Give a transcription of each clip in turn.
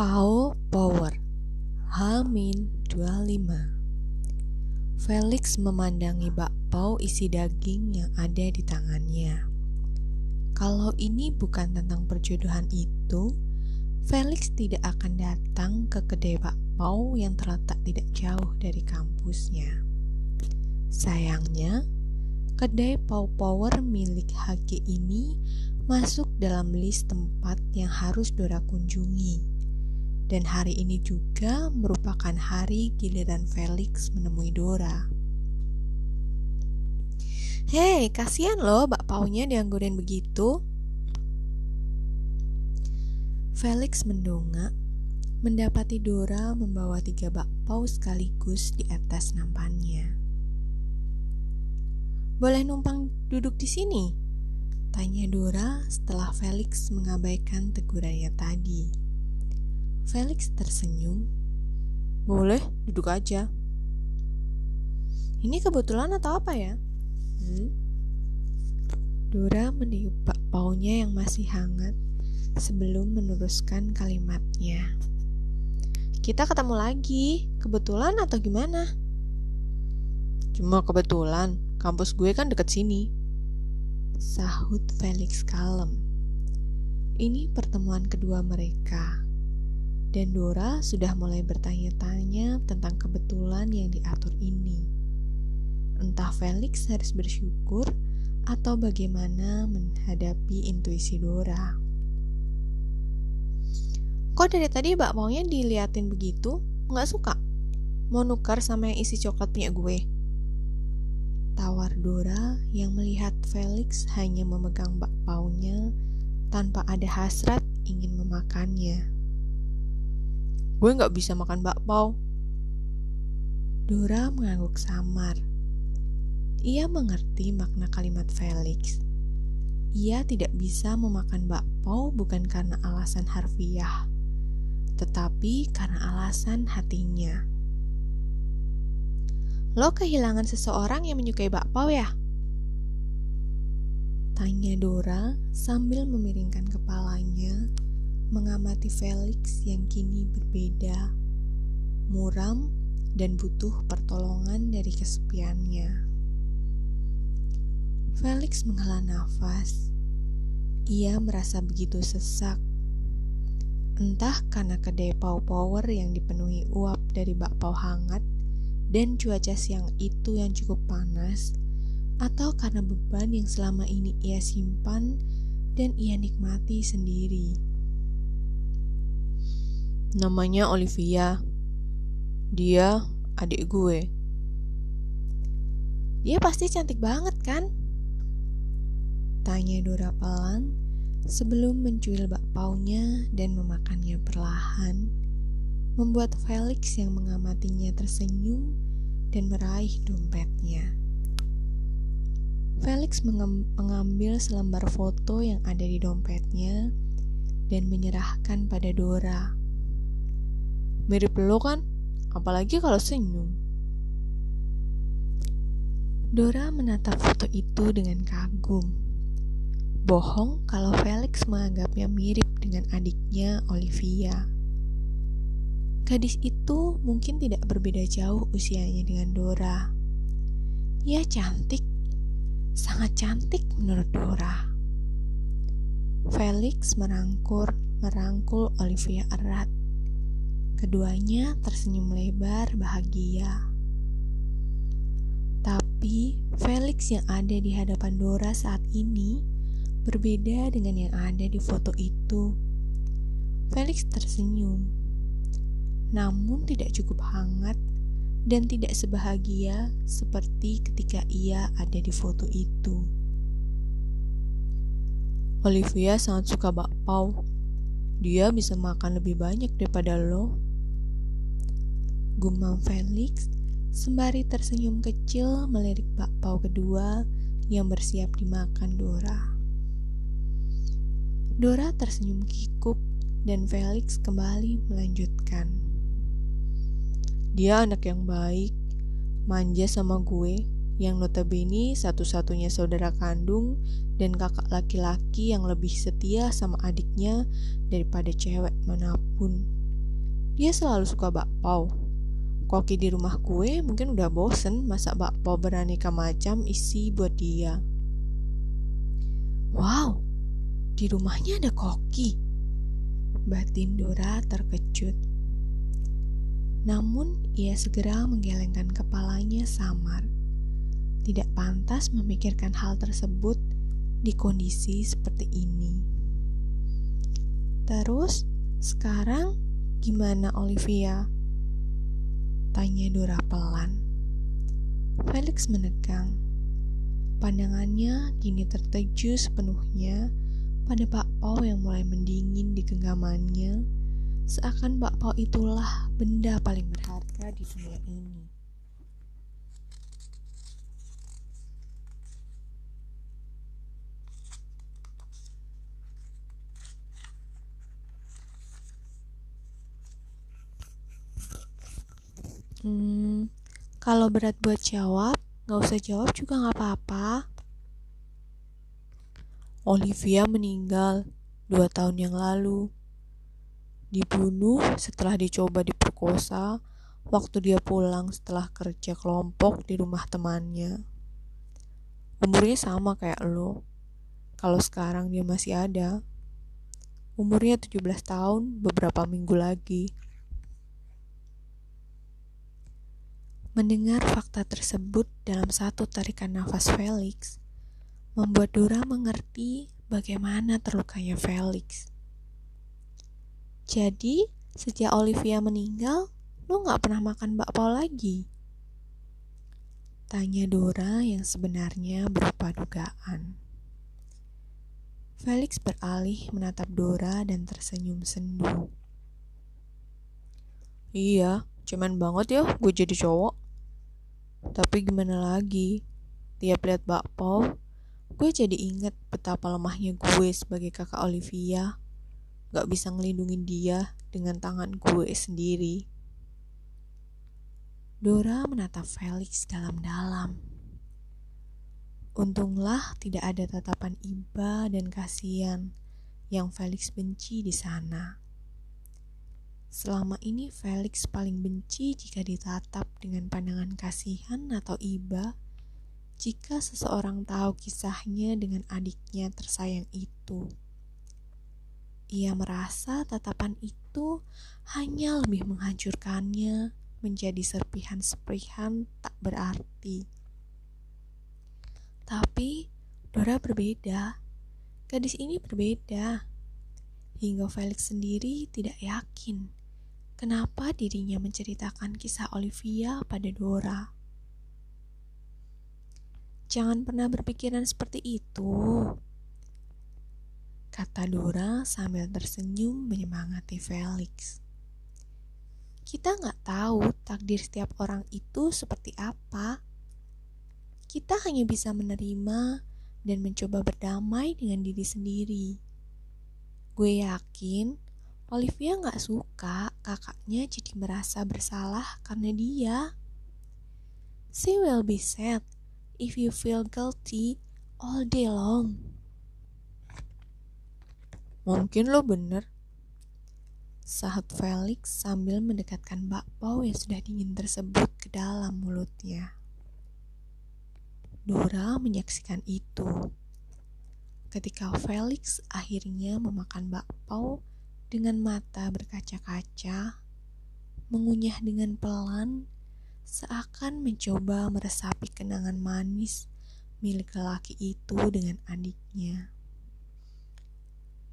Pau Power Hamin 25 Felix memandangi bakpao isi daging yang ada di tangannya. Kalau ini bukan tentang perjodohan itu, Felix tidak akan datang ke kedai bakpao yang terletak tidak jauh dari kampusnya. Sayangnya, kedai Pau Power milik HG ini masuk dalam list tempat yang harus Dora kunjungi. Dan hari ini juga merupakan hari giliran Felix menemui Dora. Hei, kasihan loh bakpaunya dianggurin begitu. Felix mendongak, mendapati Dora membawa tiga bakpao sekaligus di atas nampannya. Boleh numpang duduk di sini? Tanya Dora setelah Felix mengabaikan tegurannya tadi. Felix tersenyum. Boleh, duduk aja. Ini kebetulan atau apa ya? Hmm? Dora meniup bakpaunya yang masih hangat sebelum meneruskan kalimatnya. Kita ketemu lagi, kebetulan atau gimana? Cuma kebetulan, kampus gue kan deket sini. Sahut Felix kalem. Ini pertemuan kedua mereka. Dan Dora sudah mulai bertanya-tanya tentang kebetulan yang diatur ini entah Felix harus bersyukur atau bagaimana menghadapi intuisi Dora. Kok dari tadi bak maunya diliatin begitu? Nggak suka? Mau nukar sama yang isi coklat punya gue? Tawar Dora yang melihat Felix hanya memegang bakpaunya tanpa ada hasrat ingin memakannya. Gue nggak bisa makan bakpao. Dora mengangguk samar. Ia mengerti makna kalimat Felix. Ia tidak bisa memakan bakpao bukan karena alasan harfiah, tetapi karena alasan hatinya. Lo kehilangan seseorang yang menyukai bakpao ya? Tanya Dora sambil memiringkan kepalanya mengamati Felix yang kini berbeda, muram, dan butuh pertolongan dari kesepiannya. Felix menghela nafas. Ia merasa begitu sesak. Entah karena kedai Pau Power yang dipenuhi uap dari bakpao hangat dan cuaca siang itu yang cukup panas, atau karena beban yang selama ini ia simpan dan ia nikmati sendiri. Namanya Olivia. Dia adik gue. Dia pasti cantik banget kan? Tanya Dora pelan sebelum mencuil bakpaunya dan memakannya perlahan, membuat Felix yang mengamatinya tersenyum dan meraih dompetnya. Felix mengambil selembar foto yang ada di dompetnya dan menyerahkan pada Dora. Mirip lo kan? Apalagi kalau senyum. Dora menatap foto itu dengan kagum. Bohong kalau Felix menganggapnya mirip dengan adiknya Olivia. Gadis itu mungkin tidak berbeda jauh usianya dengan Dora. Ia cantik, sangat cantik menurut Dora. Felix merangkur, merangkul Olivia erat. Keduanya tersenyum lebar bahagia. Tapi Felix yang ada di hadapan Dora saat ini berbeda dengan yang ada di foto itu. Felix tersenyum, namun tidak cukup hangat dan tidak sebahagia seperti ketika ia ada di foto itu. Olivia sangat suka bakpao. Dia bisa makan lebih banyak daripada lo. Gumam Felix sembari tersenyum kecil melirik bakpao kedua yang bersiap dimakan Dora. Dora tersenyum kikuk dan Felix kembali melanjutkan. Dia anak yang baik, manja sama gue, yang notabene satu-satunya saudara kandung dan kakak laki-laki yang lebih setia sama adiknya daripada cewek mana pun. Dia selalu suka bakpao. Koki di rumah gue mungkin udah bosen masak bakpao beraneka macam isi buat dia. Wow, di rumahnya ada koki. Batin Dora terkejut. Namun ia segera menggelengkan kepalanya samar. Tidak pantas memikirkan hal tersebut di kondisi seperti ini. Terus, sekarang gimana Olivia? Tanya Dora pelan. Felix menegang. Pandangannya kini tertuju sepenuhnya pada bakpao yang mulai mendingin di genggamannya, seakan bakpao itulah benda paling berharga di dunia ini. Hmm, kalau berat buat jawab, nggak usah jawab juga nggak apa-apa. Olivia meninggal dua tahun yang lalu. Dibunuh setelah dicoba diperkosa waktu dia pulang setelah kerja kelompok di rumah temannya. Umurnya sama kayak lo. Kalau sekarang dia masih ada. Umurnya 17 tahun beberapa minggu lagi. Mendengar fakta tersebut dalam satu tarikan nafas Felix, membuat Dora mengerti bagaimana terlukanya Felix. Jadi, sejak Olivia meninggal, lo gak pernah makan bakpao lagi? Tanya Dora yang sebenarnya berupa dugaan. Felix beralih menatap Dora dan tersenyum sendu. Iya, cuman banget ya gue jadi cowok. Tapi gimana lagi? Tiap lihat bakpao, gue jadi inget betapa lemahnya gue sebagai kakak Olivia. Gak bisa ngelindungin dia dengan tangan gue sendiri. Dora menatap Felix dalam-dalam. Untunglah tidak ada tatapan iba dan kasihan yang Felix benci di sana. Selama ini Felix paling benci jika ditatap dengan pandangan kasihan atau iba jika seseorang tahu kisahnya dengan adiknya tersayang itu. Ia merasa tatapan itu hanya lebih menghancurkannya menjadi serpihan-serpihan tak berarti. Tapi Dora berbeda. Gadis ini berbeda. Hingga Felix sendiri tidak yakin kenapa dirinya menceritakan kisah Olivia pada Dora. Jangan pernah berpikiran seperti itu, kata Dora sambil tersenyum menyemangati Felix. Kita nggak tahu takdir setiap orang itu seperti apa. Kita hanya bisa menerima dan mencoba berdamai dengan diri sendiri. Gue yakin Olivia gak suka kakaknya jadi merasa bersalah karena dia. She will be sad if you feel guilty all day long. Mungkin lo bener. Sahat Felix sambil mendekatkan bakpao yang sudah dingin tersebut ke dalam mulutnya. Dora menyaksikan itu. Ketika Felix akhirnya memakan bakpao dengan mata berkaca-kaca, mengunyah dengan pelan, seakan mencoba meresapi kenangan manis milik lelaki itu dengan adiknya.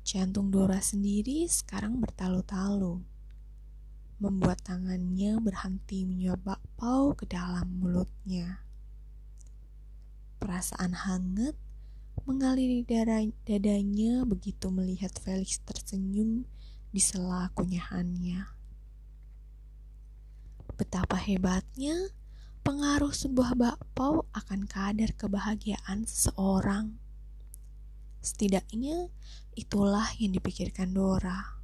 Jantung Dora sendiri sekarang bertalu-talu, membuat tangannya berhenti menyuap bakpao ke dalam mulutnya. Perasaan hangat mengalir di dadanya begitu melihat Felix tersenyum di sela kunyahannya. Betapa hebatnya pengaruh sebuah bakpao akan kadar kebahagiaan seseorang. Setidaknya itulah yang dipikirkan Dora.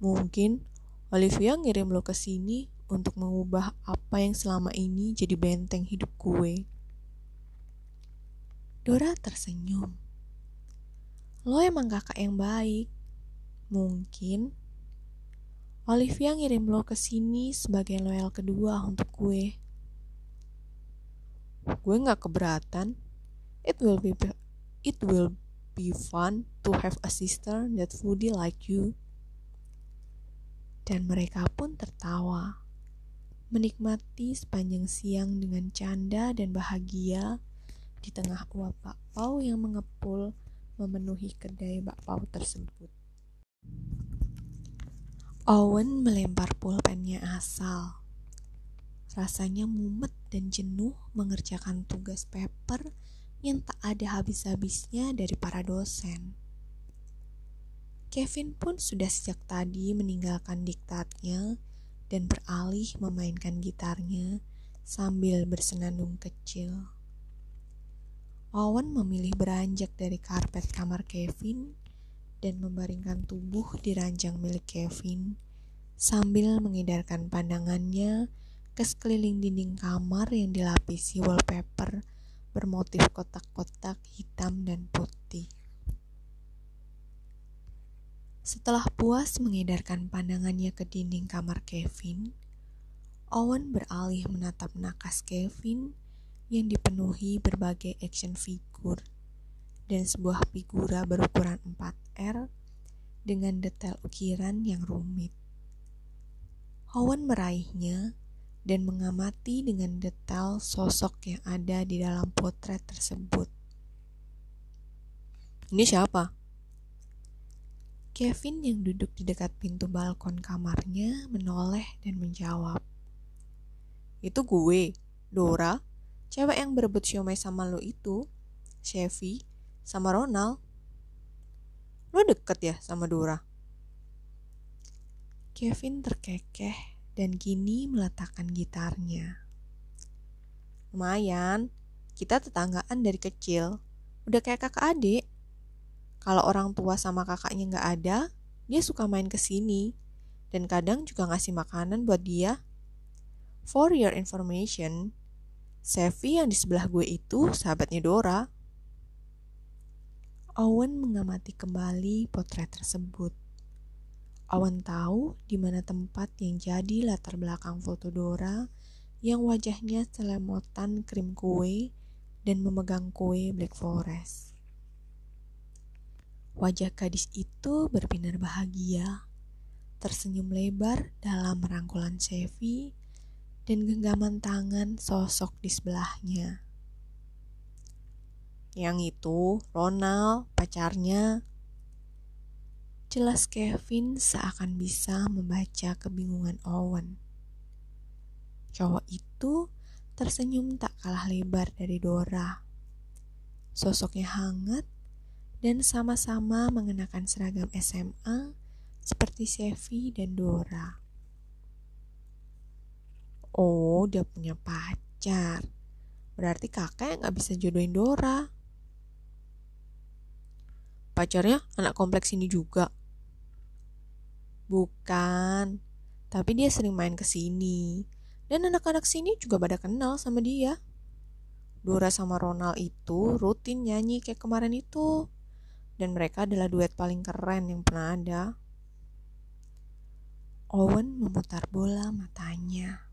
Mungkin Olivia ngirim lo ke sini untuk mengubah apa yang selama ini jadi benteng hidup gue. Dora tersenyum. Lo emang kakak yang baik. Mungkin Olivia ngirim lo ke sini sebagai loyal kedua untuk gue. Gue nggak keberatan. It will be it will be fun to have a sister that foodie like you. Dan mereka pun tertawa, menikmati sepanjang siang dengan canda dan bahagia di tengah uap bakpao yang mengepul memenuhi kedai bakpao tersebut. Owen melempar pulpennya asal. Rasanya mumet dan jenuh mengerjakan tugas paper yang tak ada habis-habisnya dari para dosen. Kevin pun sudah sejak tadi meninggalkan diktatnya dan beralih memainkan gitarnya sambil bersenandung kecil. Owen memilih beranjak dari karpet kamar Kevin dan membaringkan tubuh di ranjang milik Kevin sambil mengedarkan pandangannya ke sekeliling dinding kamar yang dilapisi wallpaper bermotif kotak-kotak hitam dan putih. Setelah puas mengedarkan pandangannya ke dinding kamar Kevin, Owen beralih menatap nakas Kevin yang dipenuhi berbagai action figure dan sebuah figura berukuran 4R dengan detail ukiran yang rumit. Owen meraihnya dan mengamati dengan detail sosok yang ada di dalam potret tersebut. Ini siapa? Kevin yang duduk di dekat pintu balkon kamarnya menoleh dan menjawab. Itu gue, Dora, cewek yang berebut siomay sama lo itu, Chevy, sama Ronald. Lo deket ya sama Dora? Kevin terkekeh dan kini meletakkan gitarnya. Lumayan, kita tetanggaan dari kecil. Udah kayak kakak adik. Kalau orang tua sama kakaknya nggak ada, dia suka main ke sini. Dan kadang juga ngasih makanan buat dia. For your information, Sevi yang di sebelah gue itu sahabatnya Dora. Owen mengamati kembali potret tersebut. Owen tahu di mana tempat yang jadi latar belakang foto Dora yang wajahnya selemotan krim kue dan memegang kue Black Forest. Wajah gadis itu berbinar bahagia, tersenyum lebar dalam merangkulan Chevy dan genggaman tangan sosok di sebelahnya. Yang itu Ronald, pacarnya. Jelas Kevin seakan bisa membaca kebingungan Owen. Cowok itu tersenyum tak kalah lebar dari Dora. Sosoknya hangat dan sama-sama mengenakan seragam SMA seperti Sevi dan Dora. Oh, dia punya pacar. Berarti kakak yang gak bisa jodohin Dora pacarnya anak kompleks ini juga. Bukan, tapi dia sering main ke sini. Dan anak-anak sini juga pada kenal sama dia. Dora sama Ronald itu rutin nyanyi kayak kemarin itu. Dan mereka adalah duet paling keren yang pernah ada. Owen memutar bola matanya.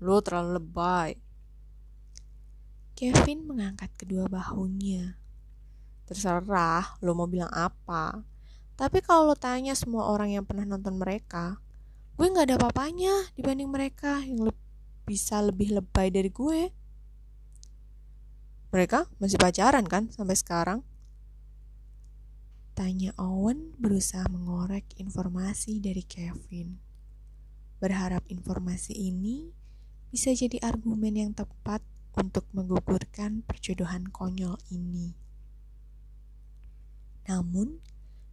Lo terlalu lebay. Kevin mengangkat kedua bahunya. Terserah lo mau bilang apa. Tapi kalau lo tanya semua orang yang pernah nonton mereka, gue gak ada apa-apanya dibanding mereka yang le bisa lebih lebay dari gue. Mereka masih pacaran kan sampai sekarang? Tanya Owen berusaha mengorek informasi dari Kevin. Berharap informasi ini bisa jadi argumen yang tepat untuk menggugurkan perjodohan konyol ini. Namun,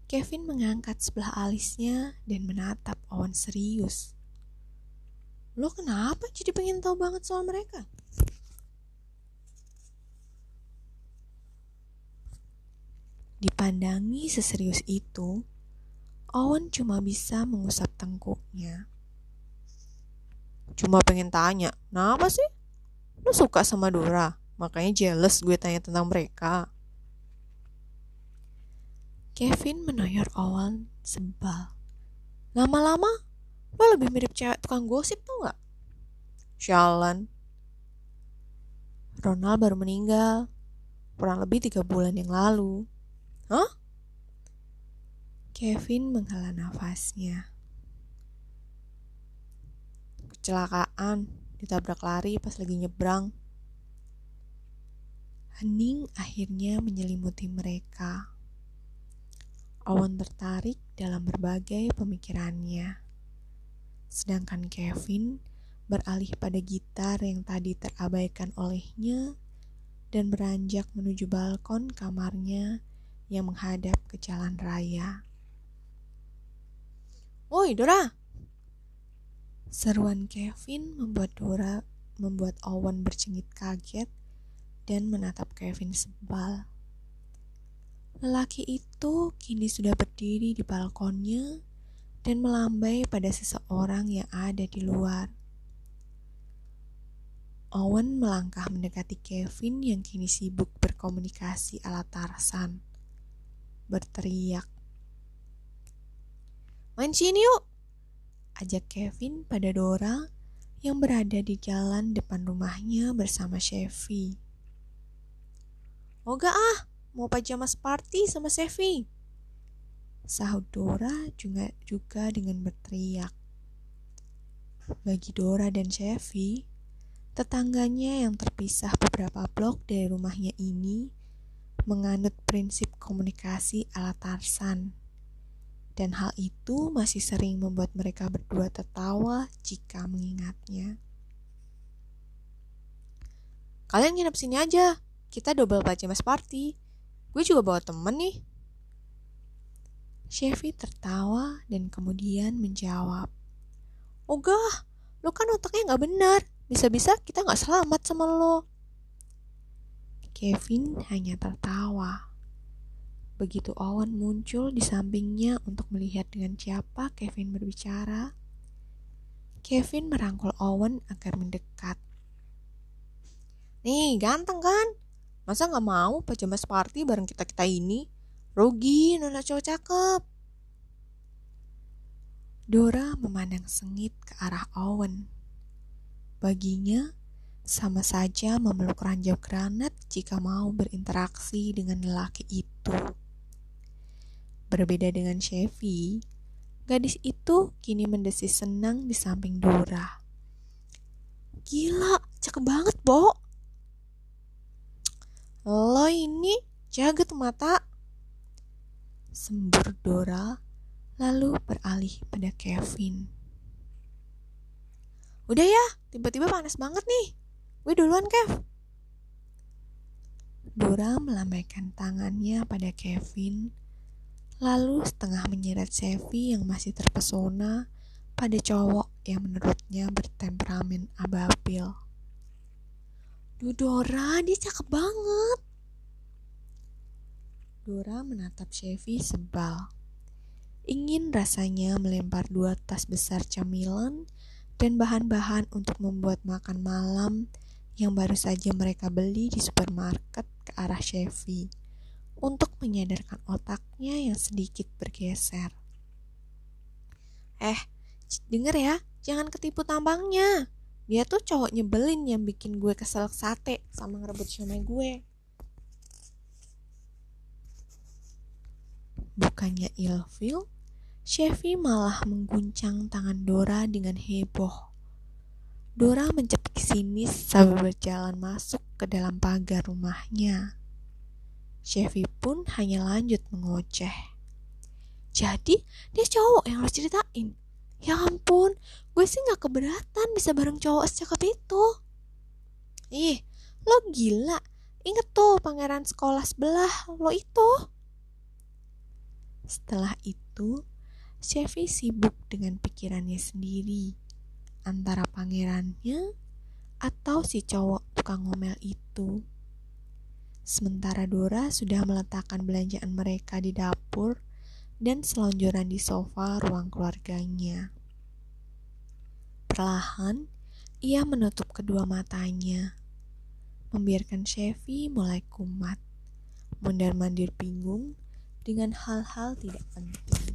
Kevin mengangkat sebelah alisnya dan menatap Owen serius. Lo kenapa jadi pengen tahu banget soal mereka? Dipandangi seserius itu, Owen cuma bisa mengusap tengkuknya. Cuma pengen tanya, kenapa sih? Lo suka sama Dora, makanya jealous gue tanya tentang mereka. Kevin menoyor Owen sebal. Lama-lama, lo lebih mirip cewek tukang gosip tau gak? Shalan. Ronald baru meninggal. Kurang lebih tiga bulan yang lalu. Hah? Kevin menghela nafasnya. Kecelakaan, ditabrak lari pas lagi nyebrang. Hening akhirnya menyelimuti mereka. Owen tertarik dalam berbagai pemikirannya. Sedangkan Kevin beralih pada gitar yang tadi terabaikan olehnya dan beranjak menuju balkon kamarnya yang menghadap ke jalan raya. Woi, Dora! Seruan Kevin membuat Dora membuat Owen bercengit kaget dan menatap Kevin sebal. Lelaki itu kini sudah berdiri di balkonnya dan melambai pada seseorang yang ada di luar. Owen melangkah mendekati Kevin yang kini sibuk berkomunikasi ala Tarsan. Berteriak. Main yuk! Ajak Kevin pada Dora yang berada di jalan depan rumahnya bersama Chevy. Moga ah, mau pajamas party sama Sevi. Sahut Dora juga, juga dengan berteriak. Bagi Dora dan Chevy, tetangganya yang terpisah beberapa blok dari rumahnya ini menganut prinsip komunikasi ala Tarsan. Dan hal itu masih sering membuat mereka berdua tertawa jika mengingatnya. Kalian nginep sini aja, kita double pajamas party. Gue juga bawa temen nih. Chevy tertawa dan kemudian menjawab. Ogah, lo kan otaknya gak benar. Bisa-bisa kita gak selamat sama lo. Kevin hanya tertawa. Begitu Owen muncul di sampingnya untuk melihat dengan siapa Kevin berbicara, Kevin merangkul Owen agar mendekat. Nih, ganteng kan? Masa gak mau pajamas party bareng kita-kita ini? Rugi, nona cowok cakep. Dora memandang sengit ke arah Owen. Baginya, sama saja memeluk ranjau granat jika mau berinteraksi dengan lelaki itu. Berbeda dengan Chevy, gadis itu kini mendesis senang di samping Dora. Gila, cakep banget, Bo. Lo ini jaget mata. Sembur Dora lalu beralih pada Kevin. Udah ya, tiba-tiba panas banget nih. Gue duluan, Kev. Dora melambaikan tangannya pada Kevin, lalu setengah menyeret Sevi yang masih terpesona pada cowok yang menurutnya bertemperamen ababil. Duh Dora, dia cakep banget. Dora menatap Chevy sebal. Ingin rasanya melempar dua tas besar camilan dan bahan-bahan untuk membuat makan malam yang baru saja mereka beli di supermarket ke arah Chevy untuk menyadarkan otaknya yang sedikit bergeser. Eh, denger ya, jangan ketipu tambangnya. Dia tuh cowok nyebelin yang bikin gue kesel sate sama ngerebut siomay gue. Bukannya ilfil, Chevy malah mengguncang tangan Dora dengan heboh. Dora mencepik sinis sambil berjalan masuk ke dalam pagar rumahnya. Chevy pun hanya lanjut mengoceh. Jadi, dia cowok yang harus ceritain. Ya ampun, gue sih gak keberatan bisa bareng cowok secakep itu. Ih, lo gila. Inget tuh pangeran sekolah sebelah lo itu. Setelah itu, Chevy sibuk dengan pikirannya sendiri. Antara pangerannya atau si cowok tukang ngomel itu. Sementara Dora sudah meletakkan belanjaan mereka di dapur dan selonjoran di sofa ruang keluarganya. Perlahan, ia menutup kedua matanya, membiarkan Chevy mulai kumat, mondar-mandir bingung, dengan hal-hal tidak penting.